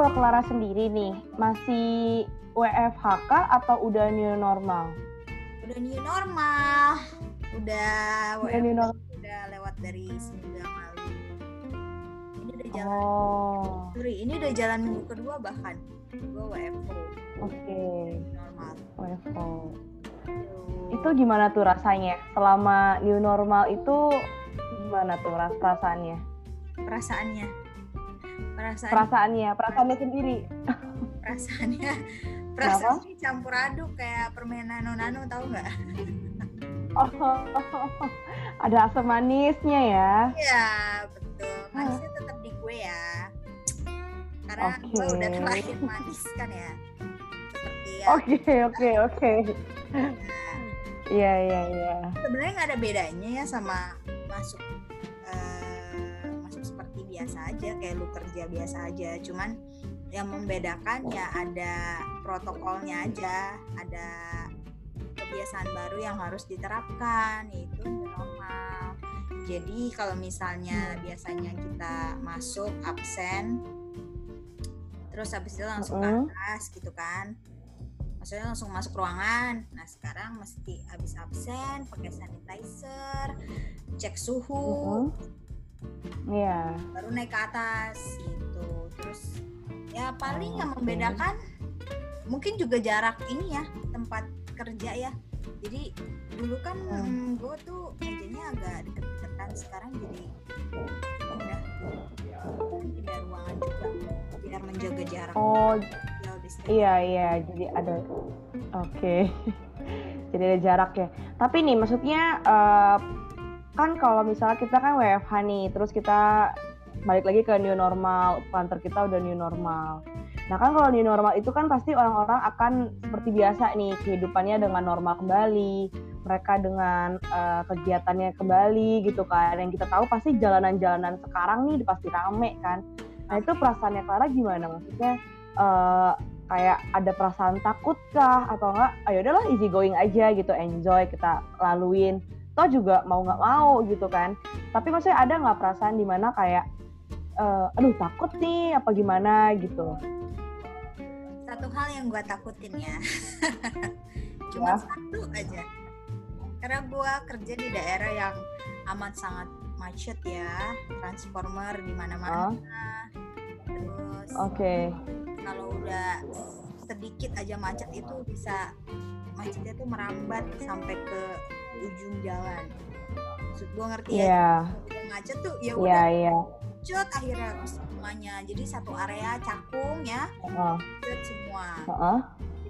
kalau Clara sendiri nih masih WFH atau udah new normal? Udah new normal. Udah Udah new normal. udah lewat dari seminggu yang lalu. Ini udah jalan. Oh, Sorry, ini udah jalan minggu kedua bahkan. Gue WFO oke. normal. WFO. Tuh. Itu gimana tuh rasanya? Selama new normal itu gimana tuh ras- perasaannya? perasaannya. Perasaan Perasaannya, perasaannya sendiri. perasaannya perasaannya campur aduk kayak permen nano-nano tahu nggak? Oh, ada asam manisnya ya. Iya betul. Manisnya tetap di gue ya. Karena gue Oke. udah terlahir manis kan ya. Seperti ya. Oke, oke, oke. Nah, Iya, iya, iya. sebenarnya nggak ada bedanya ya sama masuk biasa aja kayak lu kerja biasa aja. Cuman yang membedakan ya ada protokolnya aja, ada kebiasaan baru yang harus diterapkan yaitu new normal. Jadi kalau misalnya biasanya kita masuk absen terus habis itu langsung ke atas gitu kan. Maksudnya langsung masuk ruangan. Nah, sekarang mesti habis absen pakai sanitizer, cek suhu, Mm-mm. Iya. baru naik ke atas gitu. Terus ya paling yang Oke. membedakan mungkin juga jarak ini ya tempat kerja ya. Jadi dulu kan Hmm. gue tuh mejanya agak deket-deketan sekarang jadi pindah pindah ruangan juga biar menjaga jarak Oh, distancing. iya, iya. Jadi ada. Oke. Jadi ada jarak ya. Tapi nih, maksudnya eh, kan kalau misalnya kita kan WFH nih, terus kita balik lagi ke new normal, kantor kita udah new normal. Nah kan kalau new normal itu kan pasti orang-orang akan seperti biasa nih kehidupannya dengan normal kembali, mereka dengan eh, kegiatannya kembali gitu kan. Yang kita tahu pasti jalanan-jalanan sekarang nih pasti rame kan. Nah itu perasaannya Clara gimana? Maksudnya eh, kayak ada perasaan takut kah atau enggak? Ayo udahlah easy going aja gitu, enjoy kita laluin. Toh juga mau nggak mau gitu kan. Tapi maksudnya ada nggak perasaan di mana kayak eh, aduh takut nih apa gimana gitu? satu hal yang gue takutin ya cuma Ya. satu aja karena gue kerja di daerah yang amat sangat macet ya transformer di mana-mana terus Oke. kalau udah sedikit aja macet itu bisa macetnya tuh merambat sampai ke ujung jalan. Maksud gue ngerti ya? Iya, udah macet tuh ya iya, udah iya. cut akhirnya semuanya. Jadi satu area cakung ya Heeh, macet semua. Heeh.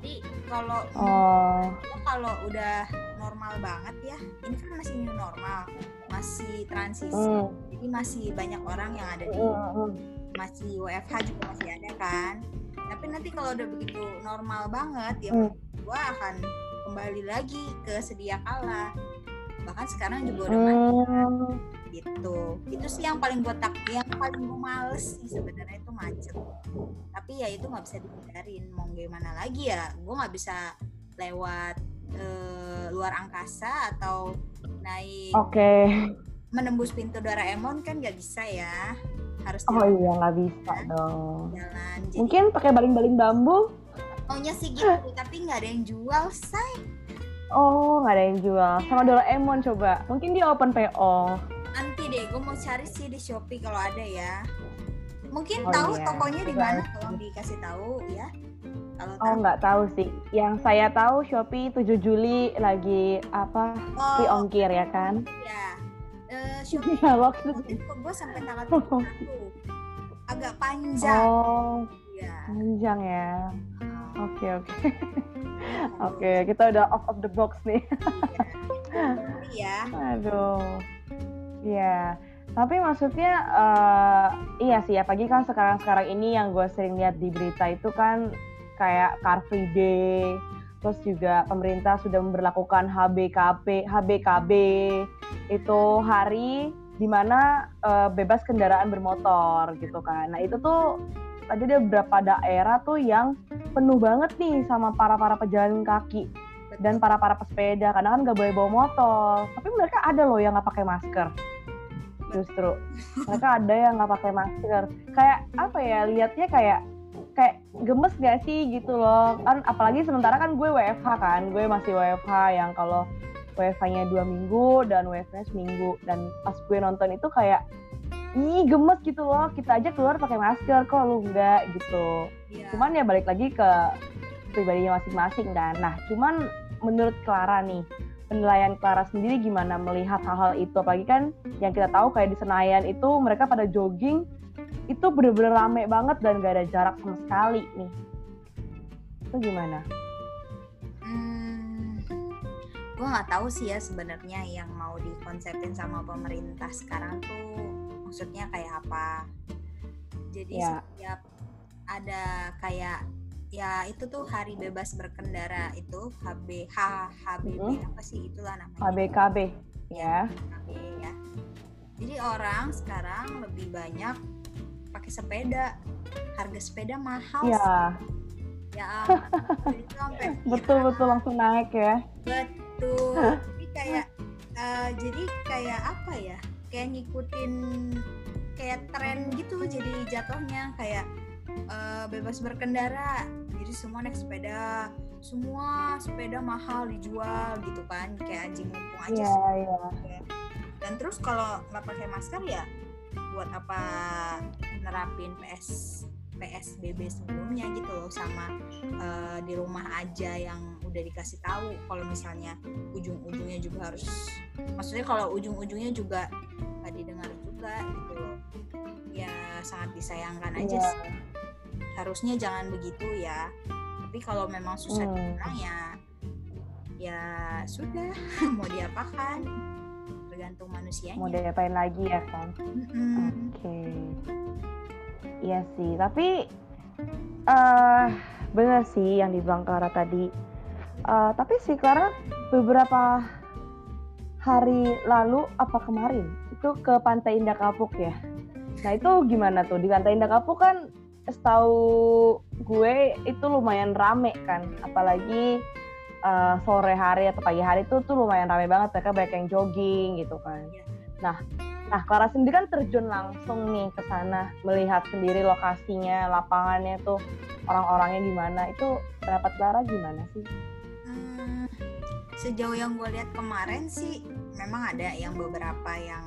jadi kalau Oh, kalau udah normal banget ya ini kan masih new normal masih transisi. Hmm, jadi masih banyak orang yang ada di hmm. masih WFH juga masih ada kan. Tapi nanti kalau udah begitu normal banget ya Hmm. gua akan kembali lagi ke sedia kala bahkan sekarang juga udah macet Hmm, gitu itu sih yang paling gue tak yang paling gue males sih sebenarnya itu macet tapi ya itu nggak bisa dihindarin mau gimana lagi ya gue nggak bisa lewat eh, luar angkasa atau naik Oke. menembus pintu Doraemon kan nggak bisa ya harus Oh iya nggak bisa dong. jalan. jadi Mungkin pakai baling-baling bambu? Maunya sih gitu tapi nggak ada yang jual say Oh, nggak ada yang jual. Sama Doraemon coba. Mungkin dia open PO. nanti deh gue mau cari sih di Shopee kalau ada ya mungkin Oh tahu iya. tokonya di mana tolong dikasih tahu ya kalau Oh, nggak tahu sih. Yang saya tahu Shopee 7 Juli lagi apa? Oh, ongkir ya kan? ya. Eh, Shopee waktu waktu itu gue sampai tanggal 31. Agak panjang. Oh, Ya. panjang ya. Oke, oke. Oke, kita udah off of the box nih. iya. Ya. Aduh. Iya. Tapi maksudnya eh, iya sih apalagi kan sekarang-sekarang ini yang gue sering lihat di berita itu kan kayak Car Free Day, terus juga pemerintah sudah memperlakukan HBKP, HBKB itu hari di mana eh, bebas kendaraan bermotor gitu kan. Nah itu tuh tadi ada beberapa daerah tuh yang penuh banget nih sama para para pejalan kaki dan para para pesepeda. Karena kan nggak boleh bawa motor. Tapi mereka ada loh yang nggak pakai masker. Justru. Mereka ada yang nggak pakai masker. Kayak apa ya liatnya kayak kayak gemes gak sih gitu loh. Kan apalagi sementara kan gue WFH kan. Gue masih WFH yang kalau WFH-nya dua minggu dan WFH-nya seminggu. Dan pas gue nonton itu kayak ih gemes gitu loh. Kita aja keluar pakai masker kok lu enggak gitu. Iya. cuman ya balik lagi ke pribadinya masing-masing dan nah cuman menurut Clara nih penilaian Clara sendiri gimana melihat hal-hal itu? Apalagi kan yang kita tahu kayak di Senayan itu mereka pada jogging itu bener-bener rame banget dan gak ada jarak sama sekali nih. Itu gimana? Hmm, gue nggak tahu sih ya sebenarnya yang mau dikonsepin sama pemerintah sekarang tuh maksudnya kayak apa. Jadi Ya. setiap ada kayak ya itu tuh hari bebas berkendara itu HB H HBB Mhm. apa sih itulah namanya HBKB ya HB ya. Jadi orang sekarang lebih banyak pakai sepeda. Harga sepeda mahal ya. Ya sampai betul betul langsung naik ya Betul. Jadi kayak eh, jadi kayak apa ya? Kayak ngikutin kayak tren gitu jadi jatuhnya kayak eh, bebas berkendara. Jadi semua naik sepeda. Semua sepeda mahal dijual gitu kan. Kayak anjing mumpung aja Iya, sih. iya. Dan terus kalau nggak pakai masker ya buat apa nerapin PS PSBB sebelumnya gitu loh sama eh, di rumah aja yang udah dikasih tahu kalau misalnya ujung-ujungnya juga harus maksudnya kalau ujung-ujungnya juga nggak didengar juga gitu loh ya sangat disayangkan aja Iya. sih harusnya jangan begitu ya tapi kalau memang susah Hmm. dibilang ya ya sudah mau diapakan tergantung manusianya mau diapain lagi ya kan Mm-mm. Oke. Iya sih, tapi eh bener sih yang dibilang Clara tadi. Eh, tapi sih Clara beberapa hari lalu apa kemarin itu ke Pantai Indah Kapuk ya. Nah itu gimana tuh di Pantai Indah Kapuk kan setahu gue itu lumayan rame kan, apalagi eh, sore hari atau pagi hari itu tuh lumayan rame banget mereka banyak yang jogging gitu kan. Iya. Nah, nah Clara sendiri kan terjun langsung nih ke sana melihat sendiri lokasinya, lapangannya tuh orang-orangnya gimana. Itu pendapat Clara gimana sih? Hmm, sejauh yang gue lihat kemarin sih memang ada yang beberapa yang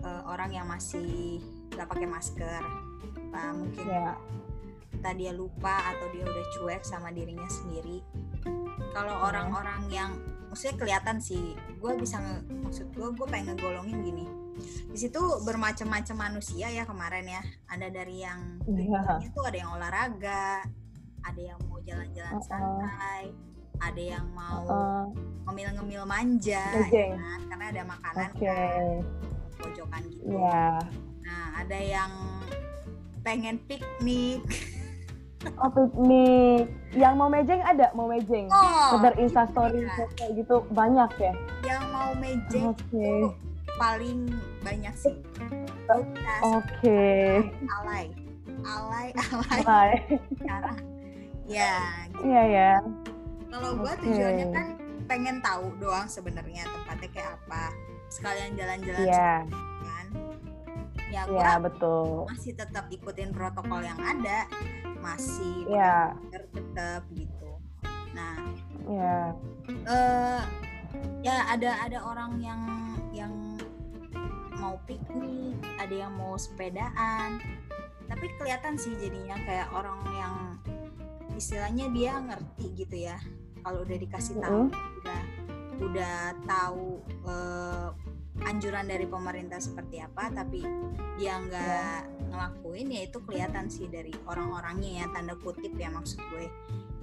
eh, orang yang masih nggak pakai masker Apa mungkin Ya. entah dia lupa atau dia udah cuek sama dirinya sendiri kalau Hmm. orang-orang yang maksudnya kelihatan sih gue bisa nge, maksud gue gue pengen ngegolongin gini di situ bermacam-macam manusia ya kemarin ya ada dari yang tujuannya tuh ada yang olahraga ada yang mau jalan-jalan Uh-uh. santai ada yang mau ngemil-ngemil manja Ngejeng. ya kan? karena ada makanan Oke, kan pojokan gitu ya. nah ada yang pengen piknik Oh piknik. Yang mau mejeng ada, mau mejeng. oh Sekedar instastory iya. foto gitu banyak ya. yang mau mejeng Oke, itu paling banyak sih oke. alay alay alay Hai. sekarang ya gitu. Iya ya. kalau gua Oke. tujuannya kan pengen tahu doang sebenarnya tempatnya kayak apa sekalian jalan-jalan Iya, kan ya iya betul. masih tetap ikutin protokol yang ada masih Iya, benar tetap gitu nah iya. eh ya ada ada orang yang yang mau piknik ada yang mau sepedaan. Tapi kelihatan sih jadinya kayak orang yang istilahnya dia ngerti gitu ya kalau udah dikasih tahu udah udah tahu eh, anjuran dari pemerintah seperti apa tapi dia nggak ngelakuin ya itu kelihatan sih dari orang-orangnya ya tanda kutip ya maksud gue.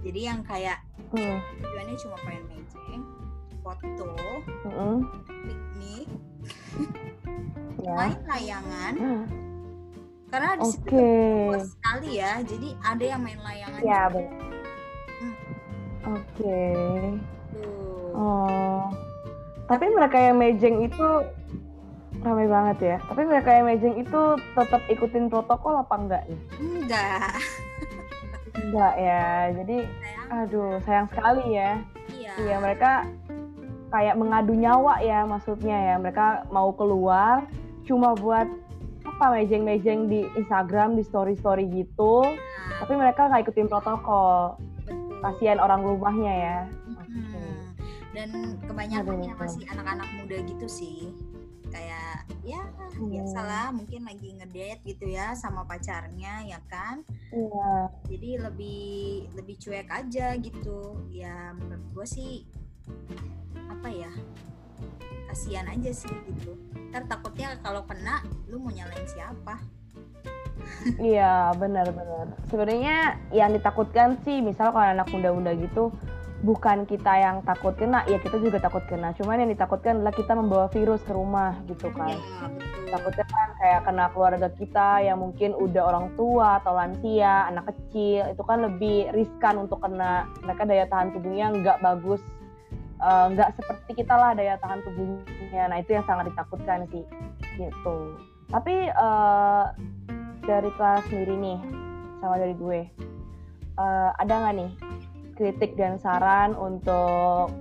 Jadi yang kayak Hmm, tujuannya cuma pengen mejeng foto mm-mm. piknik Ya. main layangan karena di situ luas sekali ya jadi ada yang main layangan Ya, juga benar. Hmm. Oke. tuh. Oh. Tapi mereka yang mejeng itu ramai banget ya. Tapi mereka yang mejeng itu tetap ikutin protokol apa enggak nih? enggak Enggak ya. Jadi sayang aduh, sayang sekali ya. iya Iya, mereka kayak mengadu nyawa ya maksudnya ya. Mereka mau keluar cuma buat apa mejeng-mejeng di Instagram, di story-story gitu. Nah, tapi mereka nggak ikutin protokol kasihan orang rumahnya ya Hmm. Dan kebanyakan ya masih anak-anak muda gitu sih. Kayak ya Hmm. biasalah mungkin lagi ngedate gitu ya sama pacarnya ya kan. iya Jadi lebih lebih cuek aja gitu. Ya menurut gue sih apa ya? Kasihan aja sih gitu. Ntar takutnya kalau kena lu mau nyalain siapa? Iya benar-benar. Sebenarnya yang ditakutkan sih, misal kalau anak muda-muda gitu, bukan kita yang takut kena, ya kita juga takut kena. Cuman yang ditakutkan adalah kita membawa virus ke rumah gitu kan. Ya. Takutnya kan kayak kena keluarga kita yang mungkin udah orang tua atau lansia, anak kecil, itu kan lebih riskan untuk kena. Mereka daya tahan tubuhnya nggak bagus, eh, nggak seperti kita lah daya tahan tubuhnya. Nah itu yang sangat ditakutkan sih, gitu. Tapi eh, dari kelas sendiri nih, sama dari gue, eh, ada nggak nih kritik dan saran untuk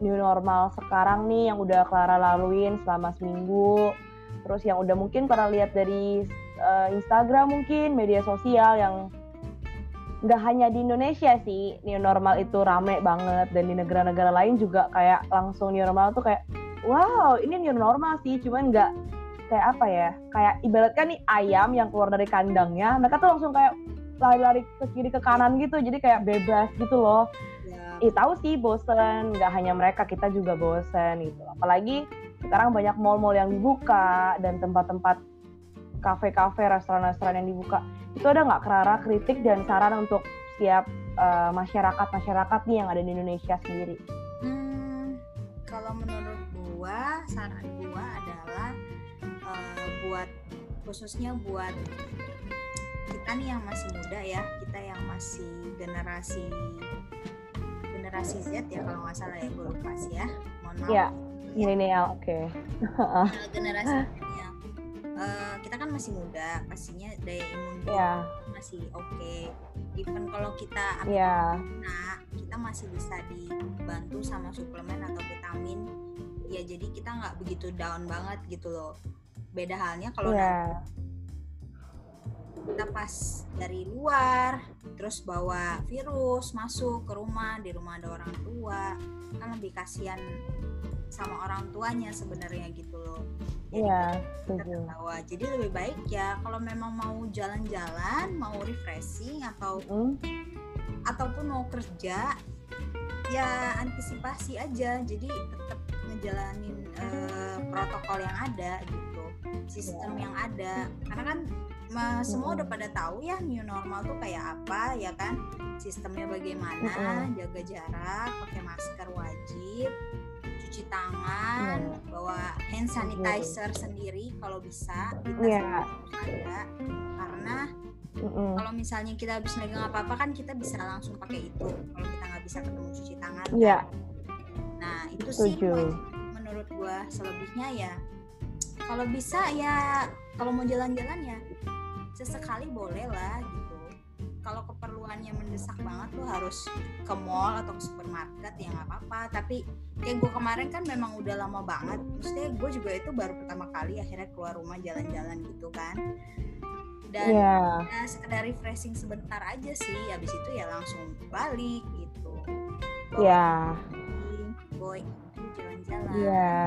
new normal sekarang nih yang udah Clara laluin selama seminggu, terus yang udah mungkin pernah lihat dari eh, Instagram mungkin media sosial yang nggak hanya di Indonesia sih new normal itu rame banget. Dan di negara-negara lain juga kayak langsung new normal tuh kayak wow ini new normal sih. Cuman nggak kayak apa ya kayak ibaratkan nih ayam yang keluar dari kandangnya mereka tuh langsung kayak lari-lari ke kiri ke kanan gitu. Jadi kayak bebas gitu loh. Ya, Ih, tahu sih bosen. Nggak hanya mereka kita juga bosen gitu. Apalagi sekarang banyak mall-mall yang dibuka dan tempat-tempat kafe-kafe restoran-restoran yang dibuka itu ada nggak kerara kritik dan saran untuk setiap eh, masyarakat-masyarakat nih yang ada di Indonesia sendiri? Hmm, kalau menurut gua saran gua adalah eh, buat khususnya buat kita nih yang masih muda ya kita yang masih generasi generasi Z ya kalau nggak salah ya gue lupa sih ya. Mohon maaf. Iya. milenial oke. Nah, generasi yang eh, kita kan masih muda pastinya daya imun kita ya masih oke even kalau kita ya Nah, kita masih bisa dibantu sama suplemen atau vitamin. Ya jadi kita nggak begitu down banget gitu loh. Beda halnya kalau ya kita pas dari luar, terus bawa virus masuk ke rumah, di rumah ada orang tua, kan lebih kasihan sama orang tuanya sebenarnya gitu loh. Ya kita setuju. Jadi lebih baik ya kalau memang mau jalan-jalan, mau refreshing atau Hmm, ataupun mau kerja ya antisipasi aja. Jadi tetap ngejalanin eh, protokol yang ada gitu sistem yang ada. Karena kan ma- semua udah pada tahu ya new normal tuh kayak apa ya kan? Sistemnya bagaimana jaga jarak pakai masker wajib cuci tangan bawa hand sanitizer sendiri kalau bisa kita Iya. harus ada karena mm-mm. kalau misalnya kita habis megang apa-apa kan kita bisa langsung pakai itu kalau kita nggak bisa ketemu cuci tangan kan. Iya. nah itu sih Setuju. wajib menurut gua selebihnya ya kalau bisa ya kalau mau jalan-jalan ya sesekali boleh lah gitu kalau keperluannya mendesak banget tuh harus ke mall atau ke supermarket ya nggak apa-apa tapi kayak gue kemarin kan memang udah lama banget maksudnya gue juga itu baru pertama kali akhirnya keluar rumah jalan-jalan gitu kan dan Iya. ya sekedar refreshing sebentar aja sih habis itu ya langsung balik gitu Iya. anjing, boy jalan-jalan Iya.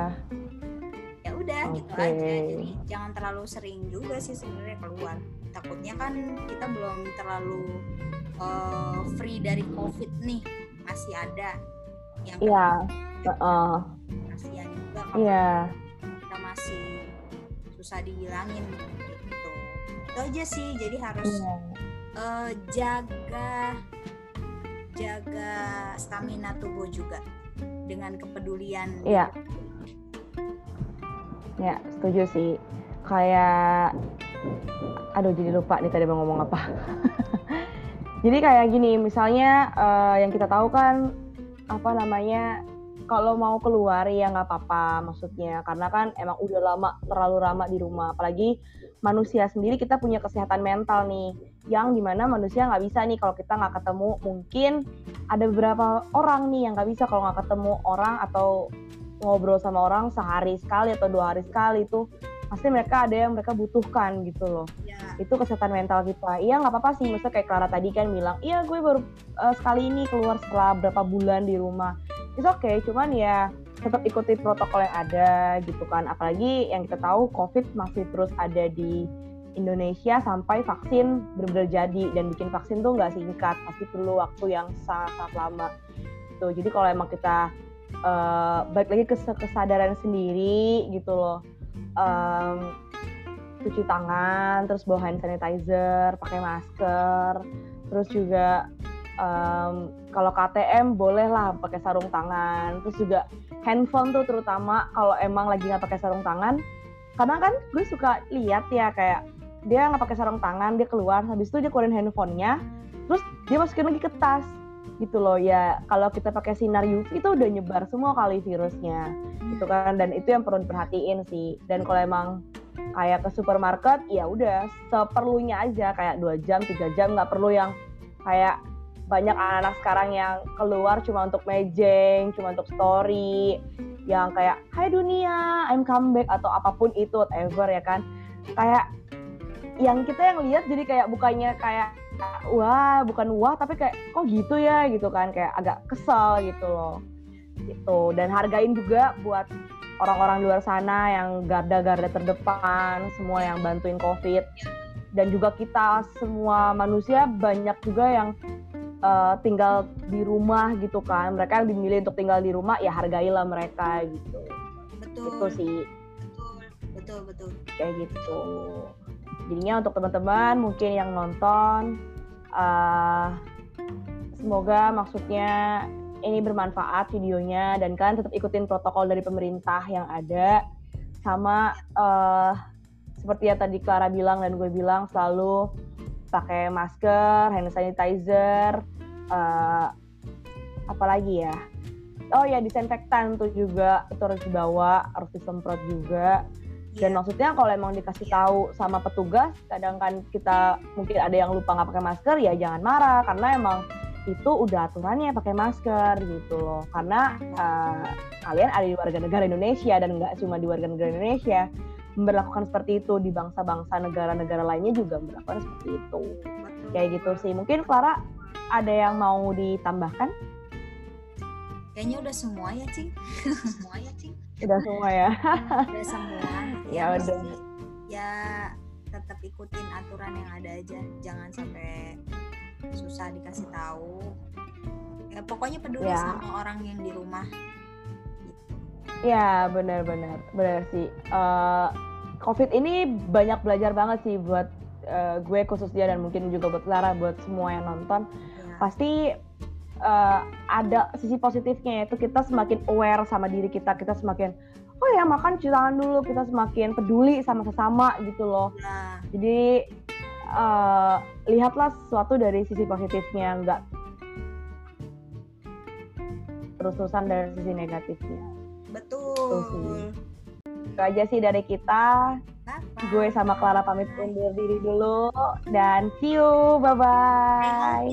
ya udah gitu Oke. aja jadi jangan terlalu sering juga sih sebenarnya keluar takutnya kan kita belum terlalu eh, free dari covid nih masih ada yang Iya. Heeh. kasihan juga kalau Iya. kita masih susah dihilangin gitu itu aja sih jadi harus Iya. eh, jaga jaga stamina tubuh juga dengan kepedulian Iya. Ya, setuju sih. Kayak aduh jadi lupa nih tadi mau ngomong apa. jadi kayak gini, misalnya eh, yang kita tahu kan apa namanya kalau mau keluar ya nggak apa-apa maksudnya. Karena kan emang udah lama terlalu lama di rumah. Apalagi manusia sendiri kita punya kesehatan mental nih yang di mana manusia nggak bisa nih kalau kita nggak ketemu. Mungkin ada beberapa orang nih yang nggak bisa kalau nggak ketemu orang atau ngobrol sama orang sehari sekali atau dua hari sekali itu pasti mereka ada yang mereka butuhkan gitu loh. Ya. itu kesehatan mental kita. Iya nggak apa-apa sih. Maksudnya kayak Clara tadi kan bilang iya gue baru uh, sekali ini keluar setelah berapa bulan di rumah. Itu oke okay, cuman ya tetap ikuti protokol yang ada gitu kan. Apalagi yang kita tahu covid masih terus ada di Indonesia sampai vaksin benar-benar jadi. Dan bikin vaksin tuh nggak singkat pasti perlu waktu yang sangat-sangat lama. Gitu. Jadi kalau emang kita uh, balik lagi ke kesadaran sendiri gitu loh um, cuci tangan terus bawa hand sanitizer pakai masker. Terus juga um, kalau KTM bolehlah pakai sarung tangan. Terus juga handphone tuh terutama kalau emang lagi nggak pakai sarung tangan. Kadang kan gue suka lihat ya kayak dia nggak pakai sarung tangan dia keluar habis itu dia keluarin handphonenya. Terus dia masukin lagi ke tas gitu loh. Ya kalau kita pakai sinar UV itu udah nyebar semua kali virusnya gitu kan. Dan itu yang perlu diperhatiin sih. Dan kalau emang kayak ke supermarket ya udah seperlunya aja. Kayak dua jam tiga jam nggak perlu yang kayak banyak anak-anak sekarang yang keluar cuma untuk mejeng cuma untuk story yang kayak Hai dunia I'm come back atau apa pun itu whatever ya kan. Kayak yang kita yang lihat jadi kayak bukannya kayak wah bukan wah tapi kayak kok gitu ya gitu kan. Kayak agak kesel gitu loh. Gitu. Dan hargain juga buat orang-orang luar sana yang garda-garda terdepan semua yang bantuin covid. Dan juga kita semua manusia banyak juga yang uh, tinggal di rumah gitu kan. Mereka yang dimilih untuk tinggal di rumah ya hargailah mereka gitu. Betul. Itu sih. Betul betul. Kayak gitu jadinya untuk teman-teman mungkin yang nonton uh, semoga maksudnya ini bermanfaat videonya dan kalian tetap ikutin protokol dari pemerintah yang ada. Sama uh, seperti yang tadi Clara bilang dan gue bilang selalu pakai masker, hand sanitizer, uh, apalagi ya? Oh ya disinfektan tuh juga itu harus dibawa harus disemprot juga dan maksudnya kalau emang dikasih tahu sama petugas kadang kan kita mungkin ada yang lupa nggak pakai masker ya jangan marah. Karena emang itu udah aturannya pakai masker gitu loh. Karena uh, kalian ada di warga negara Indonesia dan nggak cuma di warga negara Indonesia memperlakukan seperti itu. Di bangsa-bangsa negara-negara lainnya juga memperlakukan seperti itu. Kayak gitu sih. Mungkin Clara ada yang mau ditambahkan? Kayaknya udah semua ya cing. Semua ya cing. Udah semua ya. Udah semua ya, udah ya tetap ikutin aturan yang ada aja jangan sampai susah dikasih tahu ya pokoknya peduli ya. sama orang yang di rumah Ya benar-benar benar sih. Uh, Covid ini banyak belajar banget sih buat uh, gue khususnya dan mungkin juga buat Lara buat semua yang nonton. Ya. Pasti uh, ada sisi positifnya yaitu kita semakin aware sama diri kita kita semakin oh ya makan cuci tangan dulu kita semakin peduli sama sesama gitu loh. Nah. jadi uh, lihatlah sesuatu dari sisi positifnya nggak terus-terusan dari sisi negatifnya. Betul. Itu aja sih dari kita. Bye. gue sama Clara pamit undur diri dulu dan see you. Bye bye